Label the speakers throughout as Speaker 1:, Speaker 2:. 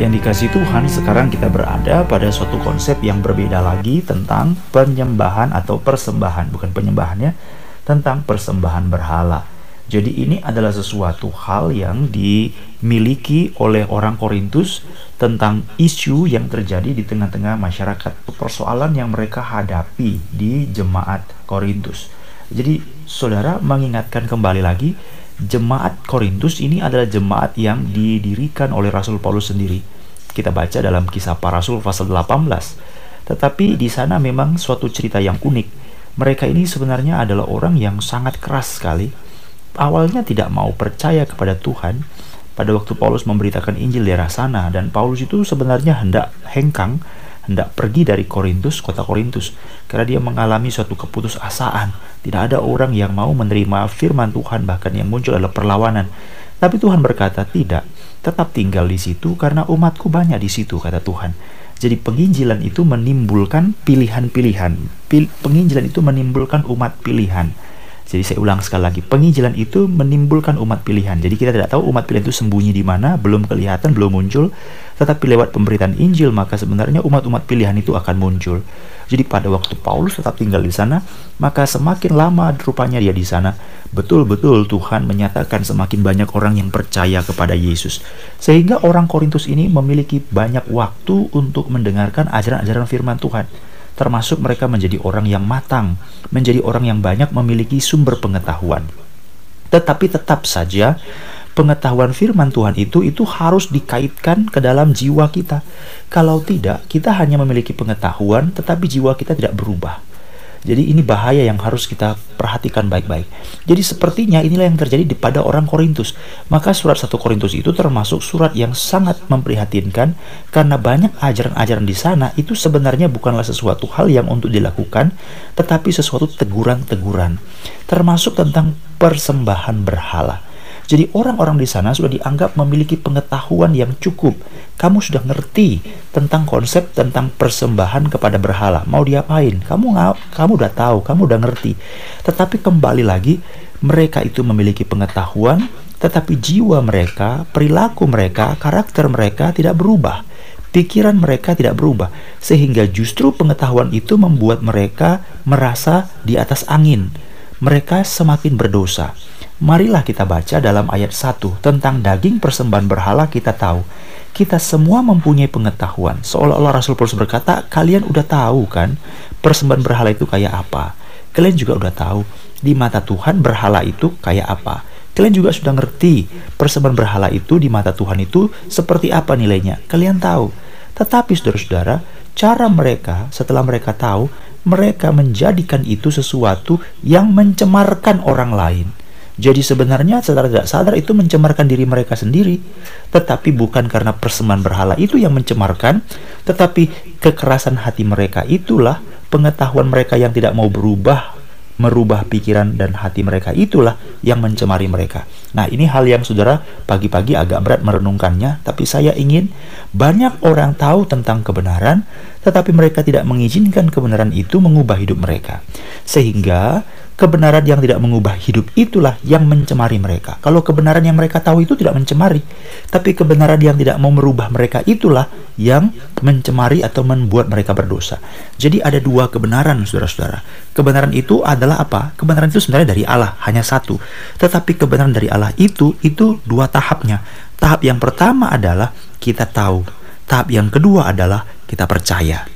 Speaker 1: yang dikasih Tuhan, sekarang kita berada pada suatu konsep yang berbeda lagi tentang penyembahan atau persembahan, bukan penyembahannya, tentang persembahan berhala. Jadi ini adalah sesuatu hal yang dimiliki oleh orang Korintus tentang isu yang terjadi di tengah-tengah masyarakat, persoalan yang mereka hadapi di jemaat Korintus. Jadi saudara mengingatkan kembali lagi jemaat Korintus ini adalah jemaat yang didirikan oleh Rasul Paulus sendiri. Kita baca dalam kisah para rasul pasal 18. Tetapi di sana memang suatu cerita yang unik. Mereka ini sebenarnya adalah orang yang sangat keras sekali. Awalnya tidak mau percaya kepada Tuhan pada waktu Paulus memberitakan Injil di daerah sana dan Paulus itu sebenarnya hendak hengkang hendak pergi dari Korintus, kota Korintus, karena dia mengalami suatu keputusasaan. Tidak ada orang yang mau menerima firman Tuhan, bahkan yang muncul adalah perlawanan. Tapi Tuhan berkata, "Tidak, tetap tinggal di situ karena umatku banyak di situ," kata Tuhan. Jadi penginjilan itu menimbulkan pilihan-pilihan. Pil penginjilan itu menimbulkan umat pilihan. Jadi saya ulang sekali lagi, penginjilan itu menimbulkan umat pilihan. Jadi kita tidak tahu umat pilihan itu sembunyi di mana, belum kelihatan, belum muncul. Tetapi lewat pemberitaan Injil, maka sebenarnya umat-umat pilihan itu akan muncul. Jadi pada waktu Paulus tetap tinggal di sana, maka semakin lama rupanya dia di sana, betul-betul Tuhan menyatakan semakin banyak orang yang percaya kepada Yesus. Sehingga orang Korintus ini memiliki banyak waktu untuk mendengarkan ajaran-ajaran firman Tuhan termasuk mereka menjadi orang yang matang, menjadi orang yang banyak memiliki sumber pengetahuan. Tetapi tetap saja pengetahuan firman Tuhan itu itu harus dikaitkan ke dalam jiwa kita. Kalau tidak, kita hanya memiliki pengetahuan tetapi jiwa kita tidak berubah. Jadi ini bahaya yang harus kita perhatikan baik-baik. Jadi sepertinya inilah yang terjadi di pada orang Korintus. Maka surat 1 Korintus itu termasuk surat yang sangat memprihatinkan karena banyak ajaran-ajaran di sana itu sebenarnya bukanlah sesuatu hal yang untuk dilakukan, tetapi sesuatu teguran-teguran. Termasuk tentang persembahan berhala. Jadi orang-orang di sana sudah dianggap memiliki pengetahuan yang cukup. Kamu sudah ngerti tentang konsep tentang persembahan kepada berhala. Mau diapain? Kamu nggak, kamu udah tahu, kamu udah ngerti. Tetapi kembali lagi, mereka itu memiliki pengetahuan, tetapi jiwa mereka, perilaku mereka, karakter mereka tidak berubah. Pikiran mereka tidak berubah, sehingga justru pengetahuan itu membuat mereka merasa di atas angin. Mereka semakin berdosa. Marilah kita baca dalam ayat 1 tentang daging persembahan berhala kita tahu. Kita semua mempunyai pengetahuan. Seolah-olah Rasul Paulus berkata, kalian udah tahu kan persembahan berhala itu kayak apa. Kalian juga udah tahu di mata Tuhan berhala itu kayak apa. Kalian juga sudah ngerti persembahan berhala itu di mata Tuhan itu seperti apa nilainya. Kalian tahu. Tetapi saudara-saudara, cara mereka setelah mereka tahu, mereka menjadikan itu sesuatu yang mencemarkan orang lain jadi sebenarnya sadar tidak sadar itu mencemarkan diri mereka sendiri. Tetapi bukan karena persembahan berhala itu yang mencemarkan, tetapi kekerasan hati mereka itulah pengetahuan mereka yang tidak mau berubah merubah pikiran dan hati mereka itulah yang mencemari mereka. Nah, ini hal yang saudara pagi-pagi agak berat merenungkannya, tapi saya ingin banyak orang tahu tentang kebenaran, tetapi mereka tidak mengizinkan kebenaran itu mengubah hidup mereka. Sehingga kebenaran yang tidak mengubah hidup itulah yang mencemari mereka. Kalau kebenaran yang mereka tahu itu tidak mencemari, tapi kebenaran yang tidak mau merubah mereka itulah yang mencemari atau membuat mereka berdosa. Jadi ada dua kebenaran, saudara-saudara. Kebenaran itu adalah apa? Kebenaran itu sebenarnya dari Allah, hanya satu. Tetapi kebenaran dari Allah itu, itu dua tahapnya. Tahap yang pertama adalah kita tahu. Tahap yang kedua adalah kita percaya.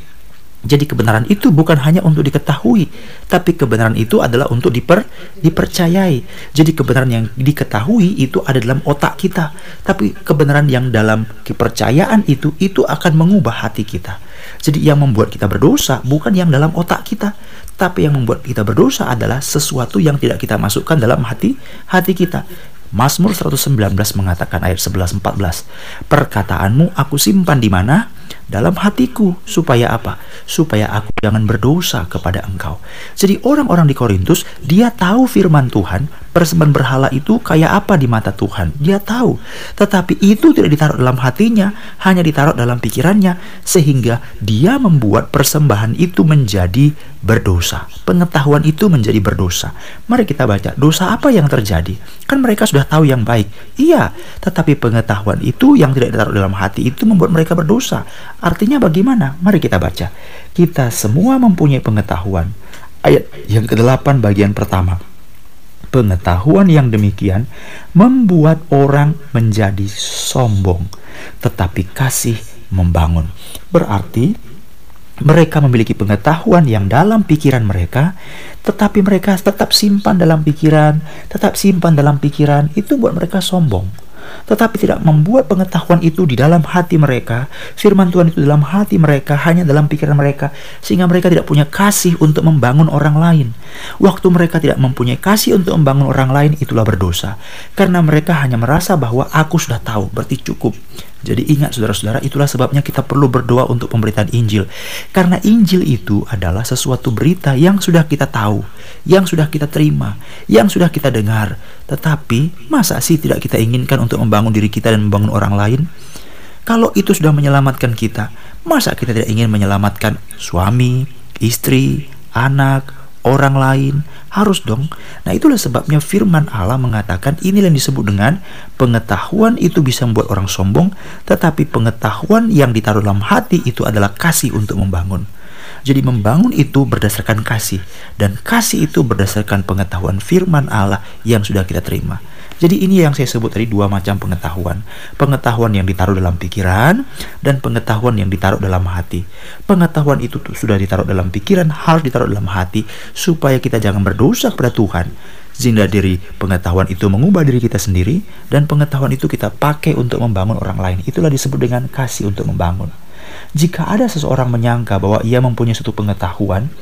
Speaker 1: Jadi kebenaran itu bukan hanya untuk diketahui, tapi kebenaran itu adalah untuk diper, dipercayai. Jadi kebenaran yang diketahui itu ada dalam otak kita, tapi kebenaran yang dalam kepercayaan itu itu akan mengubah hati kita. Jadi yang membuat kita berdosa bukan yang dalam otak kita, tapi yang membuat kita berdosa adalah sesuatu yang tidak kita masukkan dalam hati hati kita. Mazmur 119 mengatakan ayat 11 14, "Perkataanmu aku simpan di mana? Dalam hatiku supaya apa? Supaya aku jangan berdosa kepada engkau. Jadi orang-orang di Korintus dia tahu firman Tuhan, persembahan berhala itu kayak apa di mata Tuhan. Dia tahu. Tetapi itu tidak ditaruh dalam hatinya, hanya ditaruh dalam pikirannya sehingga dia membuat persembahan itu menjadi berdosa. Pengetahuan itu menjadi berdosa. Mari kita baca, dosa apa yang terjadi? Kan mereka sudah tahu yang baik. Iya, tetapi pengetahuan itu yang tidak ditaruh dalam hati itu membuat mereka berdosa. Artinya bagaimana? Mari kita baca. Kita semua mempunyai pengetahuan. Ayat yang ke-8 bagian pertama. Pengetahuan yang demikian membuat orang menjadi sombong, tetapi kasih membangun. Berarti mereka memiliki pengetahuan yang dalam pikiran mereka, tetapi mereka tetap simpan dalam pikiran, tetap simpan dalam pikiran, itu buat mereka sombong. Tetapi tidak membuat pengetahuan itu di dalam hati mereka, firman Tuhan itu dalam hati mereka, hanya dalam pikiran mereka, sehingga mereka tidak punya kasih untuk membangun orang lain. Waktu mereka tidak mempunyai kasih untuk membangun orang lain, itulah berdosa. Karena mereka hanya merasa bahwa aku sudah tahu, berarti cukup. Jadi ingat saudara-saudara, itulah sebabnya kita perlu berdoa untuk pemberitaan Injil. Karena Injil itu adalah sesuatu berita yang sudah kita tahu, yang sudah kita terima, yang sudah kita dengar. Tetapi masa sih tidak kita inginkan untuk membangun diri kita dan membangun orang lain? Kalau itu sudah menyelamatkan kita, masa kita tidak ingin menyelamatkan suami, istri, anak, orang lain, harus dong. Nah itulah sebabnya firman Allah mengatakan ini yang disebut dengan pengetahuan itu bisa membuat orang sombong, tetapi pengetahuan yang ditaruh dalam hati itu adalah kasih untuk membangun. Jadi membangun itu berdasarkan kasih dan kasih itu berdasarkan pengetahuan firman Allah yang sudah kita terima. Jadi ini yang saya sebut tadi dua macam pengetahuan. Pengetahuan yang ditaruh dalam pikiran dan pengetahuan yang ditaruh dalam hati. Pengetahuan itu sudah ditaruh dalam pikiran, harus ditaruh dalam hati supaya kita jangan berdosa kepada Tuhan. Sehingga diri pengetahuan itu mengubah diri kita sendiri dan pengetahuan itu kita pakai untuk membangun orang lain. Itulah disebut dengan kasih untuk membangun. Jika ada seseorang menyangka bahwa ia mempunyai suatu pengetahuan,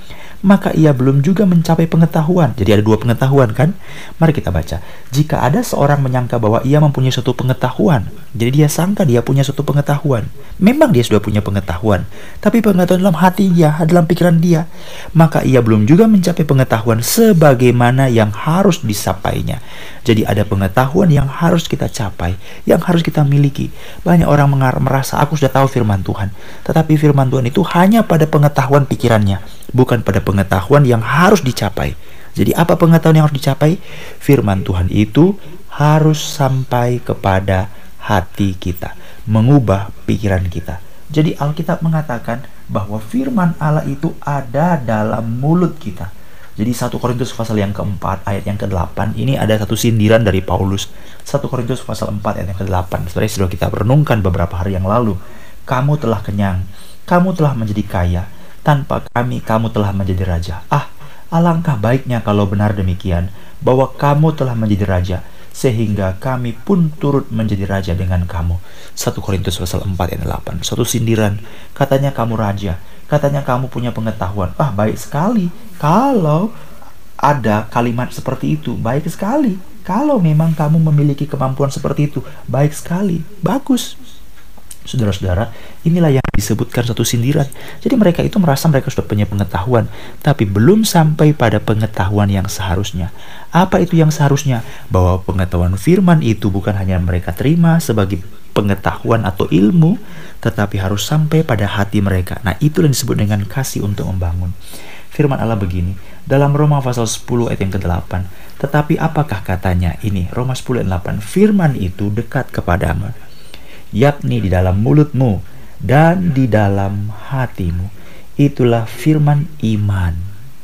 Speaker 1: maka ia belum juga mencapai pengetahuan. Jadi ada dua pengetahuan kan? Mari kita baca. Jika ada seorang menyangka bahwa ia mempunyai suatu pengetahuan, jadi dia sangka dia punya suatu pengetahuan. Memang dia sudah punya pengetahuan, tapi pengetahuan dalam hati dia, dalam pikiran dia, maka ia belum juga mencapai pengetahuan sebagaimana yang harus disapainya. Jadi ada pengetahuan yang harus kita capai, yang harus kita miliki. Banyak orang merasa aku sudah tahu firman Tuhan, tetapi firman Tuhan itu hanya pada pengetahuan pikirannya, bukan pada pengetahuan yang harus dicapai. Jadi apa pengetahuan yang harus dicapai? Firman Tuhan itu harus sampai kepada hati kita, mengubah pikiran kita. Jadi Alkitab mengatakan bahwa firman Allah itu ada dalam mulut kita. Jadi 1 Korintus pasal yang keempat ayat yang ke-8 ini ada satu sindiran dari Paulus. 1 Korintus pasal 4 ayat yang ke-8. Sebenarnya sudah kita renungkan beberapa hari yang lalu. Kamu telah kenyang, kamu telah menjadi kaya, tanpa kami kamu telah menjadi raja. Ah, alangkah baiknya kalau benar demikian bahwa kamu telah menjadi raja sehingga kami pun turut menjadi raja dengan kamu. 1 Korintus pasal 4 ayat 8. Suatu sindiran, katanya kamu raja, katanya kamu punya pengetahuan. Ah, baik sekali. Kalau ada kalimat seperti itu, baik sekali. Kalau memang kamu memiliki kemampuan seperti itu, baik sekali. Bagus. Saudara-saudara, inilah yang disebutkan satu sindiran. Jadi mereka itu merasa mereka sudah punya pengetahuan, tapi belum sampai pada pengetahuan yang seharusnya. Apa itu yang seharusnya? Bahwa pengetahuan firman itu bukan hanya mereka terima sebagai pengetahuan atau ilmu, tetapi harus sampai pada hati mereka. Nah, itu yang disebut dengan kasih untuk membangun. Firman Allah begini, dalam Roma pasal 10 ayat yang ke-8, tetapi apakah katanya ini, Roma 10 ayat 8, firman itu dekat kepadamu, yakni di dalam mulutmu dan di dalam hatimu. Itulah firman iman.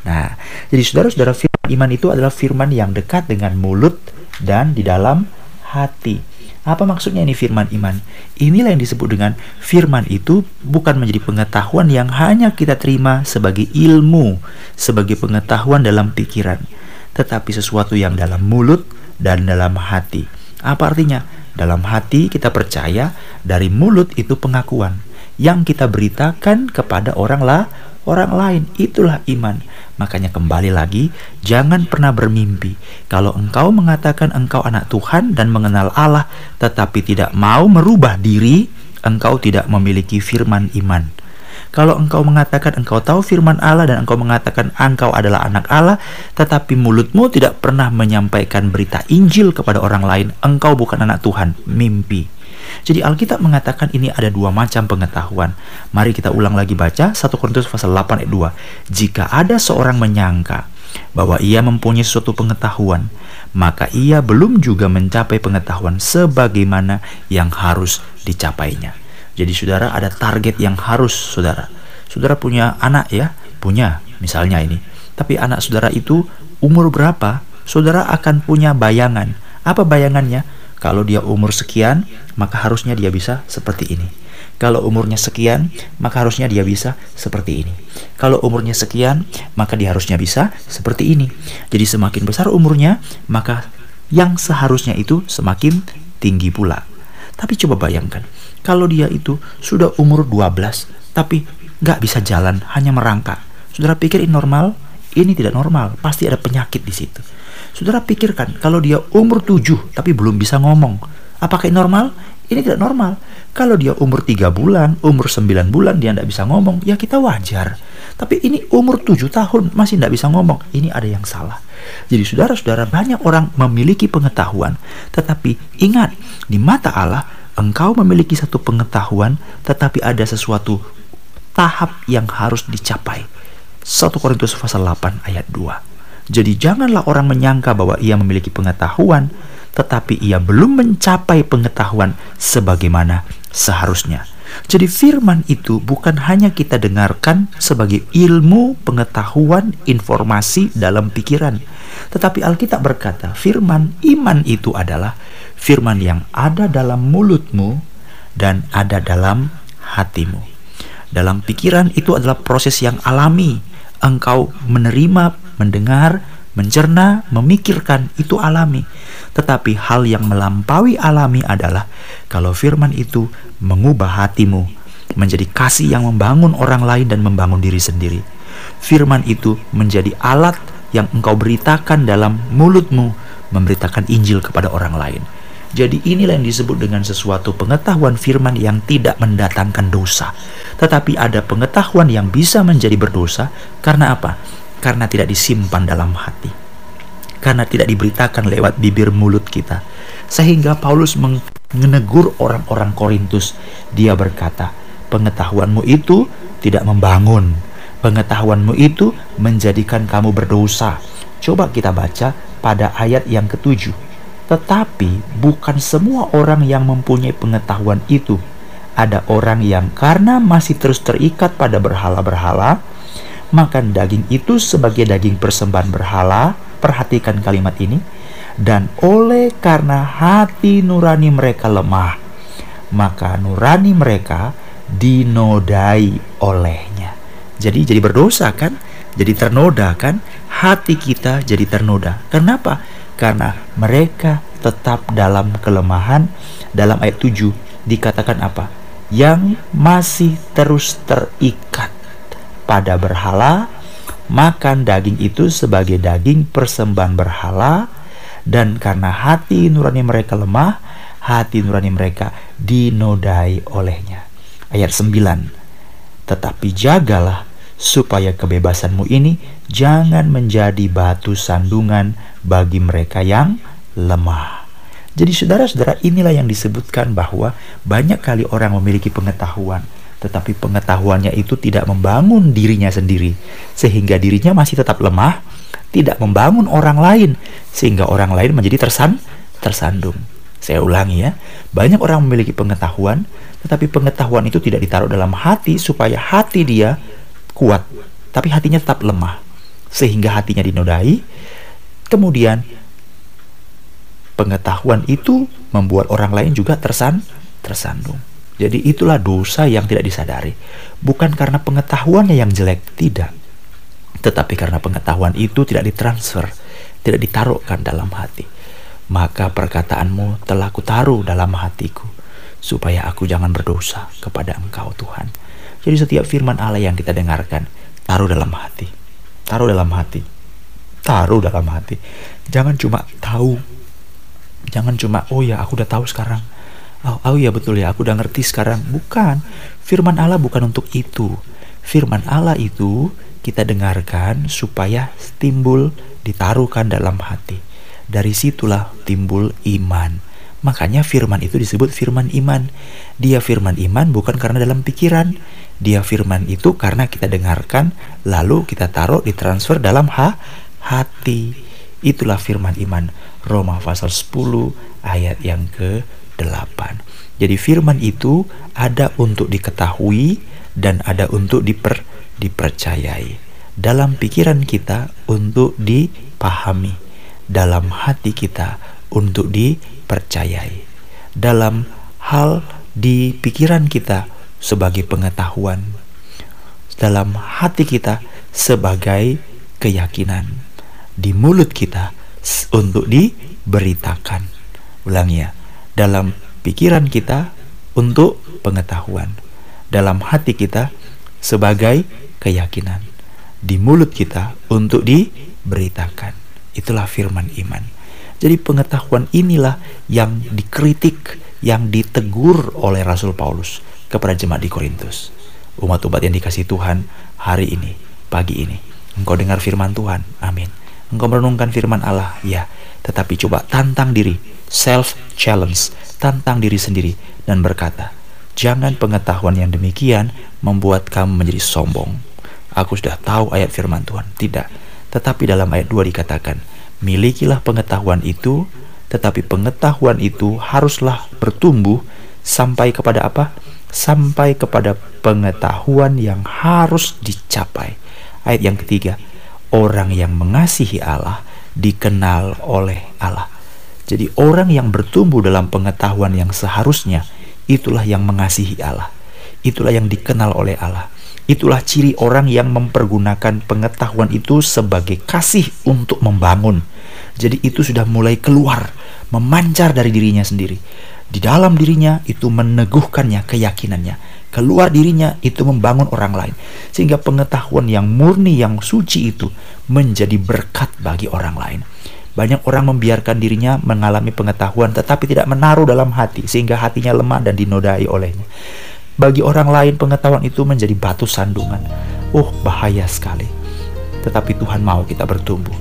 Speaker 1: Nah, jadi saudara-saudara firman iman itu adalah firman yang dekat dengan mulut dan di dalam hati. Apa maksudnya ini firman iman? Inilah yang disebut dengan firman itu bukan menjadi pengetahuan yang hanya kita terima sebagai ilmu, sebagai pengetahuan dalam pikiran, tetapi sesuatu yang dalam mulut dan dalam hati. Apa artinya? Dalam hati kita percaya, dari mulut itu pengakuan yang kita beritakan kepada orang lah, orang lain. Itulah iman. Makanya kembali lagi, jangan pernah bermimpi kalau engkau mengatakan engkau anak Tuhan dan mengenal Allah, tetapi tidak mau merubah diri, engkau tidak memiliki firman iman. Kalau engkau mengatakan engkau tahu firman Allah dan engkau mengatakan engkau adalah anak Allah, tetapi mulutmu tidak pernah menyampaikan berita Injil kepada orang lain, engkau bukan anak Tuhan, mimpi. Jadi Alkitab mengatakan ini ada dua macam pengetahuan. Mari kita ulang lagi baca 1 Korintus pasal 8 ayat 2. Jika ada seorang menyangka bahwa ia mempunyai suatu pengetahuan, maka ia belum juga mencapai pengetahuan sebagaimana yang harus dicapainya. Jadi saudara ada target yang harus saudara. Saudara punya anak ya, punya misalnya ini. Tapi anak saudara itu umur berapa? Saudara akan punya bayangan. Apa bayangannya? Kalau dia umur sekian, maka harusnya dia bisa seperti ini. Kalau umurnya sekian, maka harusnya dia bisa seperti ini. Kalau umurnya sekian, maka dia harusnya bisa seperti ini. Jadi semakin besar umurnya, maka yang seharusnya itu semakin tinggi pula. Tapi coba bayangkan, kalau dia itu sudah umur 12 tapi nggak bisa jalan, hanya merangkak. Saudara pikir ini normal? Ini tidak normal, pasti ada penyakit di situ. Saudara pikirkan, kalau dia umur 7 tapi belum bisa ngomong, apakah ini normal? Ini tidak normal. Kalau dia umur 3 bulan, umur 9 bulan dia tidak bisa ngomong, ya kita wajar. Tapi ini umur 7 tahun masih tidak bisa ngomong, ini ada yang salah. Jadi saudara-saudara banyak orang memiliki pengetahuan, tetapi ingat di mata Allah engkau memiliki satu pengetahuan, tetapi ada sesuatu tahap yang harus dicapai. 1 Korintus pasal 8 ayat 2. Jadi janganlah orang menyangka bahwa ia memiliki pengetahuan, tetapi ia belum mencapai pengetahuan sebagaimana seharusnya. Jadi firman itu bukan hanya kita dengarkan sebagai ilmu, pengetahuan, informasi dalam pikiran. Tetapi Alkitab berkata, firman iman itu adalah firman yang ada dalam mulutmu dan ada dalam hatimu. Dalam pikiran itu adalah proses yang alami. Engkau menerima, mendengar, mencerna, memikirkan itu alami. Tetapi hal yang melampaui alami adalah kalau firman itu mengubah hatimu menjadi kasih yang membangun orang lain dan membangun diri sendiri. Firman itu menjadi alat yang engkau beritakan dalam mulutmu memberitakan Injil kepada orang lain. Jadi inilah yang disebut dengan sesuatu pengetahuan firman yang tidak mendatangkan dosa. Tetapi ada pengetahuan yang bisa menjadi berdosa karena apa? Karena tidak disimpan dalam hati. Karena tidak diberitakan lewat bibir mulut kita. Sehingga Paulus menegur orang-orang Korintus. Dia berkata, pengetahuanmu itu tidak membangun. Pengetahuanmu itu menjadikan kamu berdosa. Coba kita baca pada ayat yang ketujuh tetapi bukan semua orang yang mempunyai pengetahuan itu. Ada orang yang karena masih terus terikat pada berhala-berhala, makan daging itu sebagai daging persembahan berhala. Perhatikan kalimat ini. Dan oleh karena hati nurani mereka lemah, maka nurani mereka dinodai olehnya. Jadi jadi berdosa kan? Jadi ternoda kan? Hati kita jadi ternoda. Kenapa? karena mereka tetap dalam kelemahan dalam ayat 7 dikatakan apa yang masih terus terikat pada berhala makan daging itu sebagai daging persembahan berhala dan karena hati nurani mereka lemah hati nurani mereka dinodai olehnya ayat 9 tetapi jagalah supaya kebebasanmu ini jangan menjadi batu sandungan bagi mereka yang lemah. Jadi saudara-saudara inilah yang disebutkan bahwa banyak kali orang memiliki pengetahuan tetapi pengetahuannya itu tidak membangun dirinya sendiri sehingga dirinya masih tetap lemah, tidak membangun orang lain sehingga orang lain menjadi tersan tersandung. Saya ulangi ya, banyak orang memiliki pengetahuan tetapi pengetahuan itu tidak ditaruh dalam hati supaya hati dia kuat, tapi hatinya tetap lemah, sehingga hatinya dinodai. Kemudian, pengetahuan itu membuat orang lain juga tersan tersandung. Jadi itulah dosa yang tidak disadari. Bukan karena pengetahuannya yang jelek, tidak. Tetapi karena pengetahuan itu tidak ditransfer, tidak ditaruhkan dalam hati. Maka perkataanmu telah kutaruh dalam hatiku, supaya aku jangan berdosa kepada engkau Tuhan. Jadi setiap firman Allah yang kita dengarkan, taruh dalam hati. Taruh dalam hati. Taruh dalam hati. Jangan cuma tahu. Jangan cuma, oh ya aku udah tahu sekarang. Oh, oh iya betul ya, aku udah ngerti sekarang. Bukan, firman Allah bukan untuk itu. Firman Allah itu kita dengarkan supaya timbul ditaruhkan dalam hati. Dari situlah timbul iman. Makanya firman itu disebut firman iman. Dia firman iman bukan karena dalam pikiran. Dia firman itu karena kita dengarkan lalu kita taruh ditransfer dalam ha hati. Itulah firman iman. Roma pasal 10 ayat yang ke-8. Jadi firman itu ada untuk diketahui dan ada untuk diper, dipercayai. Dalam pikiran kita untuk dipahami. Dalam hati kita untuk dipercayai. Dalam hal di pikiran kita sebagai pengetahuan. Dalam hati kita sebagai keyakinan di mulut kita untuk diberitakan. Ulangi ya, dalam pikiran kita untuk pengetahuan, dalam hati kita sebagai keyakinan, di mulut kita untuk diberitakan. Itulah firman iman. Jadi pengetahuan inilah yang dikritik, yang ditegur oleh Rasul Paulus kepada jemaat di Korintus. Umat umat yang dikasih Tuhan hari ini, pagi ini. Engkau dengar firman Tuhan. Amin. Engkau merenungkan firman Allah, ya. Tetapi coba tantang diri, self challenge, tantang diri sendiri dan berkata, jangan pengetahuan yang demikian membuat kamu menjadi sombong. Aku sudah tahu ayat firman Tuhan. Tidak. Tetapi dalam ayat 2 dikatakan, milikilah pengetahuan itu, tetapi pengetahuan itu haruslah bertumbuh sampai kepada apa? Sampai kepada pengetahuan yang harus dicapai. Ayat yang ketiga, orang yang mengasihi Allah dikenal oleh Allah. Jadi orang yang bertumbuh dalam pengetahuan yang seharusnya itulah yang mengasihi Allah. Itulah yang dikenal oleh Allah. Itulah ciri orang yang mempergunakan pengetahuan itu sebagai kasih untuk membangun. Jadi itu sudah mulai keluar, memancar dari dirinya sendiri. Di dalam dirinya itu meneguhkannya keyakinannya keluar dirinya itu membangun orang lain sehingga pengetahuan yang murni yang suci itu menjadi berkat bagi orang lain banyak orang membiarkan dirinya mengalami pengetahuan tetapi tidak menaruh dalam hati sehingga hatinya lemah dan dinodai olehnya bagi orang lain pengetahuan itu menjadi batu sandungan oh bahaya sekali tetapi Tuhan mau kita bertumbuh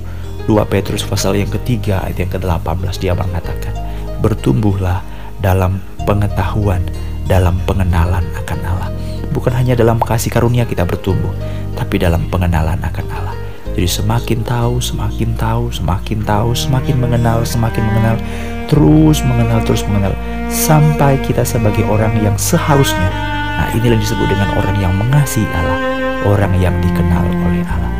Speaker 1: 2 Petrus pasal yang ketiga ayat yang ke-18 dia mengatakan bertumbuhlah dalam pengetahuan dalam pengenalan akan Allah. Bukan hanya dalam kasih karunia kita bertumbuh, tapi dalam pengenalan akan Allah. Jadi semakin tahu, semakin tahu, semakin tahu, semakin mengenal, semakin mengenal, terus mengenal, terus mengenal, sampai kita sebagai orang yang seharusnya. Nah inilah disebut dengan orang yang mengasihi Allah, orang yang dikenal oleh Allah.